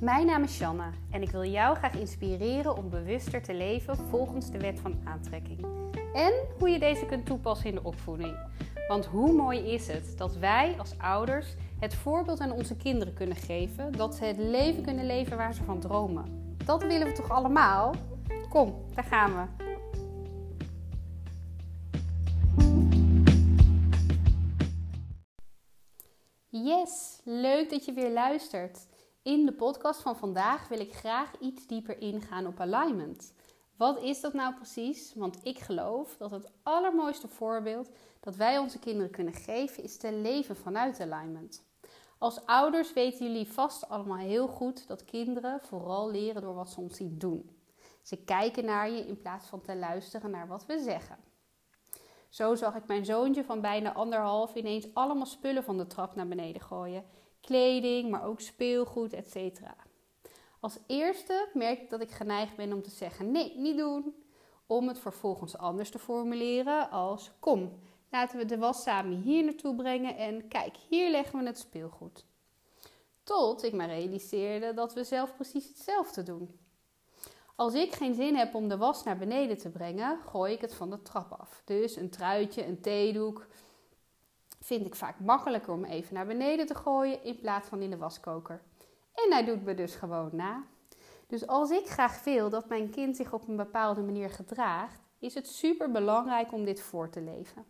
Mijn naam is Shanna en ik wil jou graag inspireren om bewuster te leven volgens de wet van aantrekking. En hoe je deze kunt toepassen in de opvoeding. Want hoe mooi is het dat wij als ouders het voorbeeld aan onze kinderen kunnen geven dat ze het leven kunnen leven waar ze van dromen. Dat willen we toch allemaal? Kom, daar gaan we. Yes, leuk dat je weer luistert. In de podcast van vandaag wil ik graag iets dieper ingaan op alignment. Wat is dat nou precies? Want ik geloof dat het allermooiste voorbeeld dat wij onze kinderen kunnen geven is te leven vanuit alignment. Als ouders weten jullie vast allemaal heel goed dat kinderen vooral leren door wat ze ons zien doen. Ze kijken naar je in plaats van te luisteren naar wat we zeggen. Zo zag ik mijn zoontje van bijna anderhalf ineens allemaal spullen van de trap naar beneden gooien. Kleding, maar ook speelgoed, etc. Als eerste merk ik dat ik geneigd ben om te zeggen: nee, niet doen. Om het vervolgens anders te formuleren als: kom, laten we de was samen hier naartoe brengen en kijk, hier leggen we het speelgoed. Tot ik me realiseerde dat we zelf precies hetzelfde doen. Als ik geen zin heb om de was naar beneden te brengen, gooi ik het van de trap af. Dus een truitje, een theedoek vind ik vaak makkelijker om even naar beneden te gooien in plaats van in de waskoker. En hij doet me dus gewoon na. Dus als ik graag wil dat mijn kind zich op een bepaalde manier gedraagt, is het super belangrijk om dit voor te leven.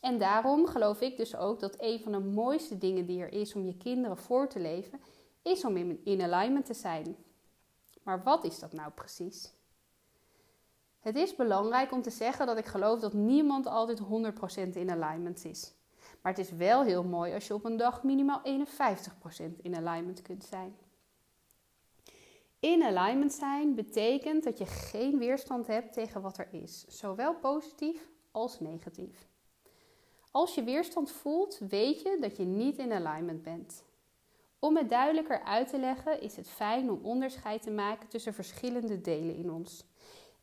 En daarom geloof ik dus ook dat een van de mooiste dingen die er is om je kinderen voor te leven, is om in alignment te zijn. Maar wat is dat nou precies? Het is belangrijk om te zeggen dat ik geloof dat niemand altijd 100% in alignment is. Maar het is wel heel mooi als je op een dag minimaal 51% in alignment kunt zijn. In alignment zijn betekent dat je geen weerstand hebt tegen wat er is, zowel positief als negatief. Als je weerstand voelt, weet je dat je niet in alignment bent. Om het duidelijker uit te leggen, is het fijn om onderscheid te maken tussen verschillende delen in ons.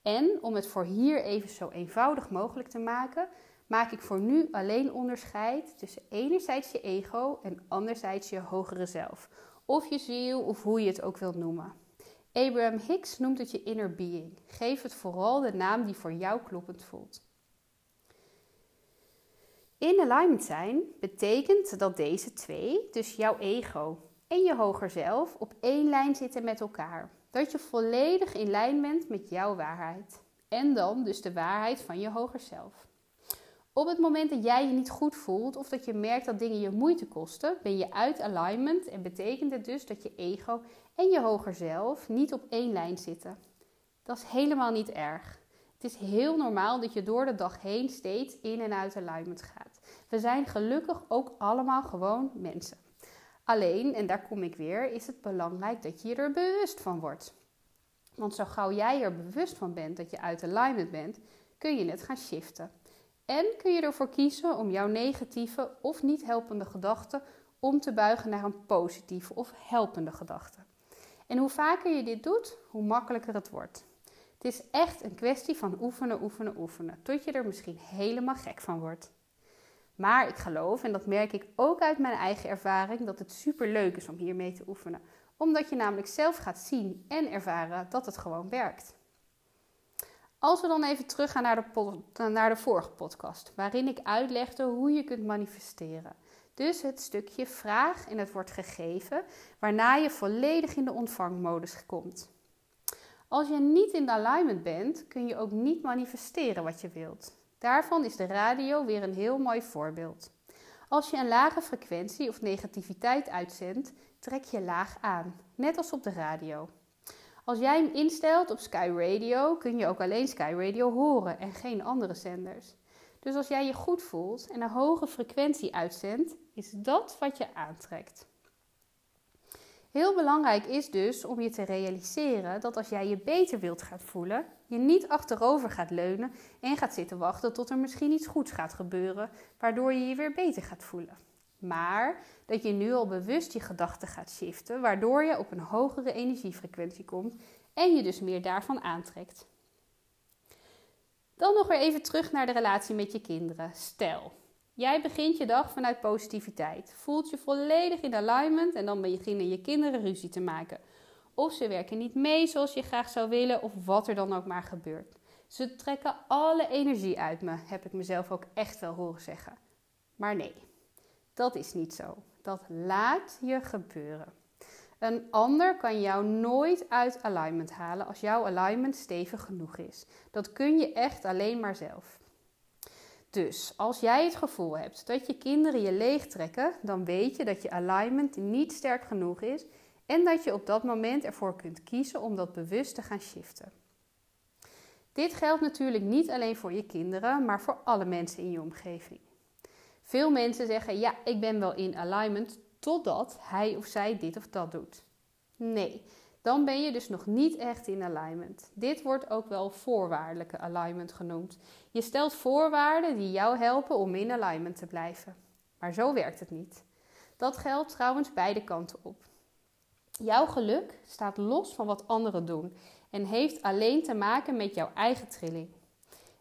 En om het voor hier even zo eenvoudig mogelijk te maken, maak ik voor nu alleen onderscheid tussen enerzijds je ego en anderzijds je hogere zelf, of je ziel of hoe je het ook wilt noemen. Abraham Hicks noemt het je inner being. Geef het vooral de naam die voor jou kloppend voelt. In alignment zijn betekent dat deze twee, dus jouw ego en je hoger zelf, op één lijn zitten met elkaar. Dat je volledig in lijn bent met jouw waarheid. En dan dus de waarheid van je hoger zelf. Op het moment dat jij je niet goed voelt of dat je merkt dat dingen je moeite kosten, ben je uit alignment en betekent het dus dat je ego en je hoger zelf niet op één lijn zitten. Dat is helemaal niet erg. Het is heel normaal dat je door de dag heen steeds in en uit alignment gaat. We zijn gelukkig ook allemaal gewoon mensen. Alleen, en daar kom ik weer, is het belangrijk dat je er bewust van wordt. Want zo gauw jij er bewust van bent dat je uit alignment bent, kun je het gaan shiften. En kun je ervoor kiezen om jouw negatieve of niet helpende gedachten om te buigen naar een positieve of helpende gedachte. En hoe vaker je dit doet, hoe makkelijker het wordt. Het is echt een kwestie van oefenen, oefenen, oefenen, tot je er misschien helemaal gek van wordt. Maar ik geloof, en dat merk ik ook uit mijn eigen ervaring, dat het super leuk is om hiermee te oefenen. Omdat je namelijk zelf gaat zien en ervaren dat het gewoon werkt. Als we dan even teruggaan naar de, naar de vorige podcast, waarin ik uitlegde hoe je kunt manifesteren. Dus het stukje vraag en het wordt gegeven, waarna je volledig in de ontvangmodus komt. Als je niet in alignment bent, kun je ook niet manifesteren wat je wilt. Daarvan is de radio weer een heel mooi voorbeeld. Als je een lage frequentie of negativiteit uitzendt, trek je laag aan, net als op de radio. Als jij hem instelt op Sky Radio, kun je ook alleen Sky Radio horen en geen andere zenders. Dus als jij je goed voelt en een hoge frequentie uitzendt, is dat wat je aantrekt. Heel belangrijk is dus om je te realiseren dat als jij je beter wilt gaan voelen, je niet achterover gaat leunen en gaat zitten wachten tot er misschien iets goeds gaat gebeuren, waardoor je je weer beter gaat voelen. Maar dat je nu al bewust je gedachten gaat shiften, waardoor je op een hogere energiefrequentie komt en je dus meer daarvan aantrekt. Dan nog weer even terug naar de relatie met je kinderen. Stel, Jij begint je dag vanuit positiviteit, voelt je volledig in alignment en dan beginnen je kinderen ruzie te maken. Of ze werken niet mee zoals je graag zou willen, of wat er dan ook maar gebeurt. Ze trekken alle energie uit me, heb ik mezelf ook echt wel horen zeggen. Maar nee, dat is niet zo. Dat laat je gebeuren. Een ander kan jou nooit uit alignment halen als jouw alignment stevig genoeg is. Dat kun je echt alleen maar zelf. Dus als jij het gevoel hebt dat je kinderen je leegtrekken, dan weet je dat je alignment niet sterk genoeg is en dat je op dat moment ervoor kunt kiezen om dat bewust te gaan shiften. Dit geldt natuurlijk niet alleen voor je kinderen, maar voor alle mensen in je omgeving. Veel mensen zeggen: Ja, ik ben wel in alignment totdat hij of zij dit of dat doet. Nee, dan ben je dus nog niet echt in alignment. Dit wordt ook wel voorwaardelijke alignment genoemd. Je stelt voorwaarden die jou helpen om in alignment te blijven. Maar zo werkt het niet. Dat geldt trouwens beide kanten op. Jouw geluk staat los van wat anderen doen en heeft alleen te maken met jouw eigen trilling.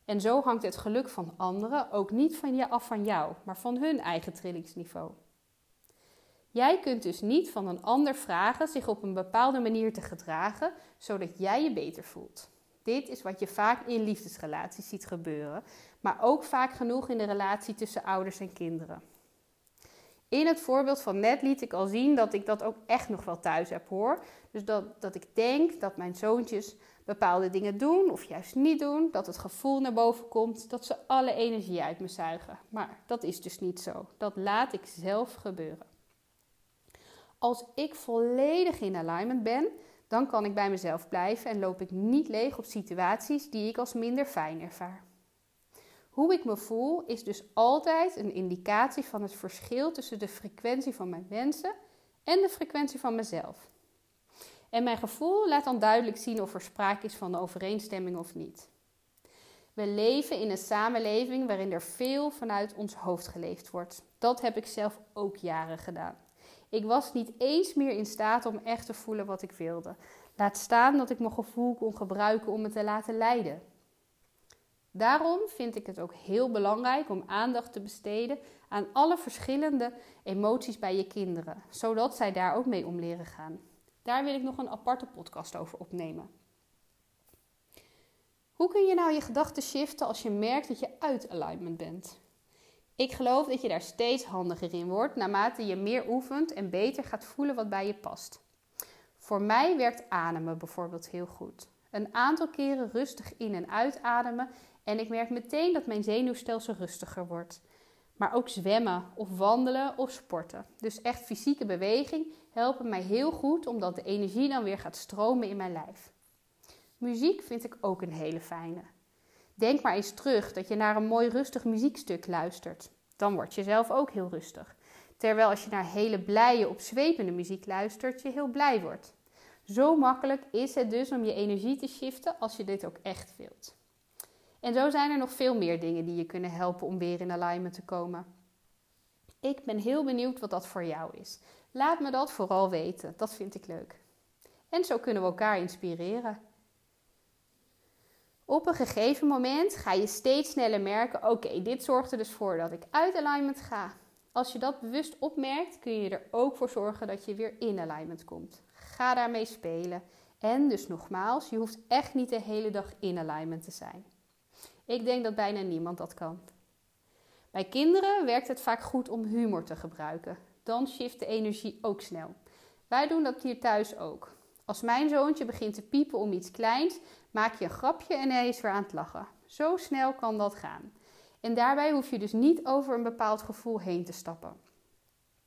En zo hangt het geluk van anderen ook niet van je af van jou, maar van hun eigen trillingsniveau. Jij kunt dus niet van een ander vragen zich op een bepaalde manier te gedragen, zodat jij je beter voelt. Dit is wat je vaak in liefdesrelaties ziet gebeuren, maar ook vaak genoeg in de relatie tussen ouders en kinderen. In het voorbeeld van net liet ik al zien dat ik dat ook echt nog wel thuis heb hoor. Dus dat, dat ik denk dat mijn zoontjes bepaalde dingen doen of juist niet doen. Dat het gevoel naar boven komt dat ze alle energie uit me zuigen. Maar dat is dus niet zo. Dat laat ik zelf gebeuren. Als ik volledig in alignment ben, dan kan ik bij mezelf blijven en loop ik niet leeg op situaties die ik als minder fijn ervaar. Hoe ik me voel is dus altijd een indicatie van het verschil tussen de frequentie van mijn wensen en de frequentie van mezelf. En mijn gevoel laat dan duidelijk zien of er sprake is van een overeenstemming of niet. We leven in een samenleving waarin er veel vanuit ons hoofd geleefd wordt. Dat heb ik zelf ook jaren gedaan. Ik was niet eens meer in staat om echt te voelen wat ik wilde. Laat staan dat ik mijn gevoel kon gebruiken om me te laten leiden. Daarom vind ik het ook heel belangrijk om aandacht te besteden aan alle verschillende emoties bij je kinderen, zodat zij daar ook mee om leren gaan. Daar wil ik nog een aparte podcast over opnemen. Hoe kun je nou je gedachten shiften als je merkt dat je uit alignment bent? Ik geloof dat je daar steeds handiger in wordt naarmate je meer oefent en beter gaat voelen wat bij je past. Voor mij werkt ademen bijvoorbeeld heel goed. Een aantal keren rustig in- en uitademen en ik merk meteen dat mijn zenuwstelsel rustiger wordt. Maar ook zwemmen of wandelen of sporten. Dus echt fysieke beweging helpen mij heel goed omdat de energie dan weer gaat stromen in mijn lijf. Muziek vind ik ook een hele fijne. Denk maar eens terug dat je naar een mooi rustig muziekstuk luistert. Dan word je zelf ook heel rustig. Terwijl als je naar hele blije, opzwepende muziek luistert, je heel blij wordt. Zo makkelijk is het dus om je energie te shiften als je dit ook echt wilt. En zo zijn er nog veel meer dingen die je kunnen helpen om weer in alignment te komen. Ik ben heel benieuwd wat dat voor jou is. Laat me dat vooral weten, dat vind ik leuk. En zo kunnen we elkaar inspireren. Op een gegeven moment ga je steeds sneller merken: oké, dit zorgt er dus voor dat ik uit alignment ga. Als je dat bewust opmerkt, kun je er ook voor zorgen dat je weer in alignment komt. Ga daarmee spelen. En dus nogmaals, je hoeft echt niet de hele dag in alignment te zijn. Ik denk dat bijna niemand dat kan. Bij kinderen werkt het vaak goed om humor te gebruiken. Dan shift de energie ook snel. Wij doen dat hier thuis ook. Als mijn zoontje begint te piepen om iets kleins, maak je een grapje en hij is weer aan het lachen. Zo snel kan dat gaan. En daarbij hoef je dus niet over een bepaald gevoel heen te stappen.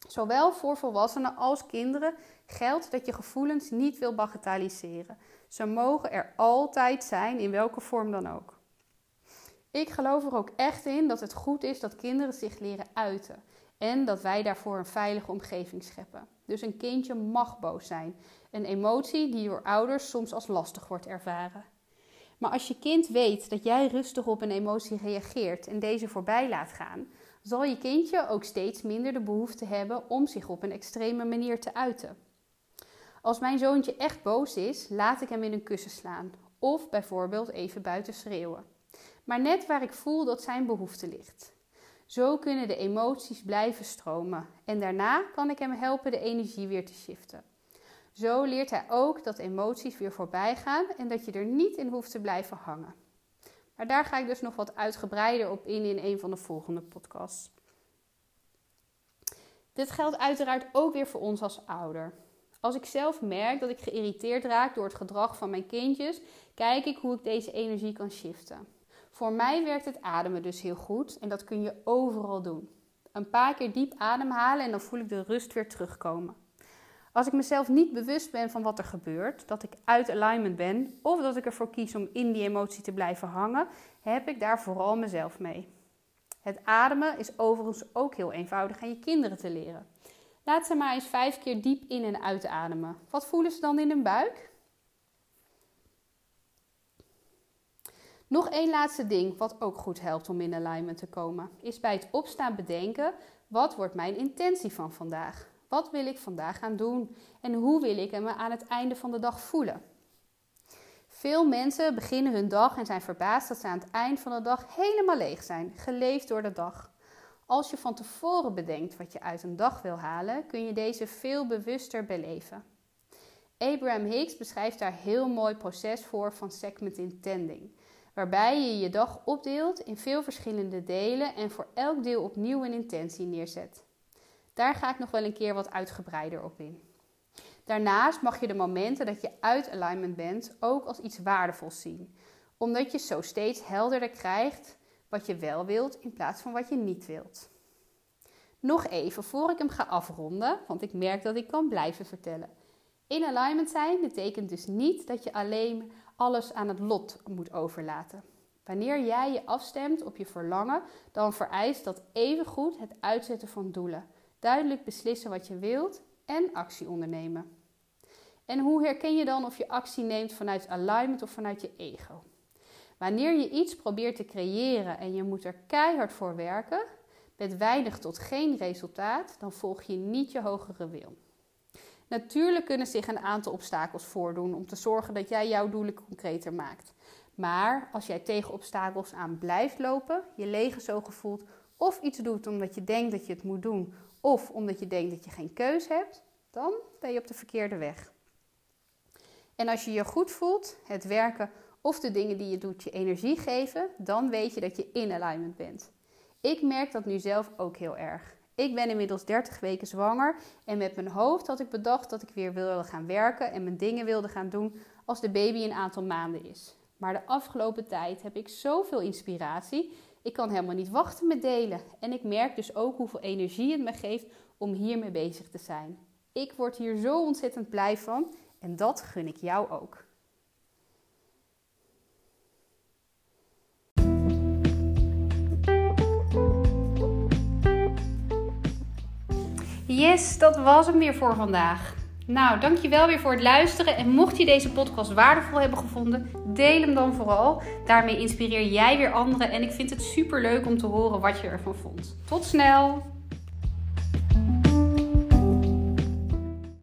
Zowel voor volwassenen als kinderen geldt dat je gevoelens niet wil bagatelliseren. Ze mogen er altijd zijn, in welke vorm dan ook. Ik geloof er ook echt in dat het goed is dat kinderen zich leren uiten en dat wij daarvoor een veilige omgeving scheppen. Dus een kindje mag boos zijn, een emotie die door ouders soms als lastig wordt ervaren. Maar als je kind weet dat jij rustig op een emotie reageert en deze voorbij laat gaan, zal je kindje ook steeds minder de behoefte hebben om zich op een extreme manier te uiten. Als mijn zoontje echt boos is, laat ik hem in een kussen slaan of bijvoorbeeld even buiten schreeuwen maar net waar ik voel dat zijn behoefte ligt. Zo kunnen de emoties blijven stromen en daarna kan ik hem helpen de energie weer te shiften. Zo leert hij ook dat emoties weer voorbij gaan en dat je er niet in hoeft te blijven hangen. Maar daar ga ik dus nog wat uitgebreider op in in een van de volgende podcasts. Dit geldt uiteraard ook weer voor ons als ouder. Als ik zelf merk dat ik geïrriteerd raak door het gedrag van mijn kindjes, kijk ik hoe ik deze energie kan shiften. Voor mij werkt het ademen dus heel goed en dat kun je overal doen. Een paar keer diep ademhalen en dan voel ik de rust weer terugkomen. Als ik mezelf niet bewust ben van wat er gebeurt, dat ik uit alignment ben of dat ik ervoor kies om in die emotie te blijven hangen, heb ik daar vooral mezelf mee. Het ademen is overigens ook heel eenvoudig aan je kinderen te leren. Laat ze maar eens vijf keer diep in en uitademen. Wat voelen ze dan in hun buik? Nog één laatste ding wat ook goed helpt om in alignment te komen, is bij het opstaan bedenken: wat wordt mijn intentie van vandaag? Wat wil ik vandaag gaan doen? En hoe wil ik me aan het einde van de dag voelen? Veel mensen beginnen hun dag en zijn verbaasd dat ze aan het eind van de dag helemaal leeg zijn, geleefd door de dag. Als je van tevoren bedenkt wat je uit een dag wil halen, kun je deze veel bewuster beleven. Abraham Hicks beschrijft daar heel mooi proces voor van segment intending, waarbij je je dag opdeelt in veel verschillende delen en voor elk deel opnieuw een intentie neerzet. Daar ga ik nog wel een keer wat uitgebreider op in. Daarnaast mag je de momenten dat je uit alignment bent ook als iets waardevols zien, omdat je zo steeds helderder krijgt wat je wel wilt in plaats van wat je niet wilt. Nog even voor ik hem ga afronden, want ik merk dat ik kan blijven vertellen. In alignment zijn betekent dus niet dat je alleen alles aan het lot moet overlaten. Wanneer jij je afstemt op je verlangen, dan vereist dat evengoed het uitzetten van doelen duidelijk beslissen wat je wilt en actie ondernemen. En hoe herken je dan of je actie neemt vanuit alignment of vanuit je ego? Wanneer je iets probeert te creëren en je moet er keihard voor werken, met weinig tot geen resultaat, dan volg je niet je hogere wil. Natuurlijk kunnen zich een aantal obstakels voordoen om te zorgen dat jij jouw doelen concreter maakt. Maar als jij tegen obstakels aan blijft lopen, je lege zo gevoelt of iets doet omdat je denkt dat je het moet doen of omdat je denkt dat je geen keus hebt, dan ben je op de verkeerde weg. En als je je goed voelt, het werken of de dingen die je doet je energie geven, dan weet je dat je in alignment bent. Ik merk dat nu zelf ook heel erg. Ik ben inmiddels 30 weken zwanger en met mijn hoofd had ik bedacht dat ik weer wilde gaan werken en mijn dingen wilde gaan doen als de baby een aantal maanden is. Maar de afgelopen tijd heb ik zoveel inspiratie ik kan helemaal niet wachten met delen. En ik merk dus ook hoeveel energie het me geeft om hiermee bezig te zijn. Ik word hier zo ontzettend blij van en dat gun ik jou ook. Yes, dat was hem weer voor vandaag. Nou, dankjewel weer voor het luisteren. En mocht je deze podcast waardevol hebben gevonden, deel hem dan vooral. Daarmee inspireer jij weer anderen. En ik vind het super leuk om te horen wat je ervan vond. Tot snel!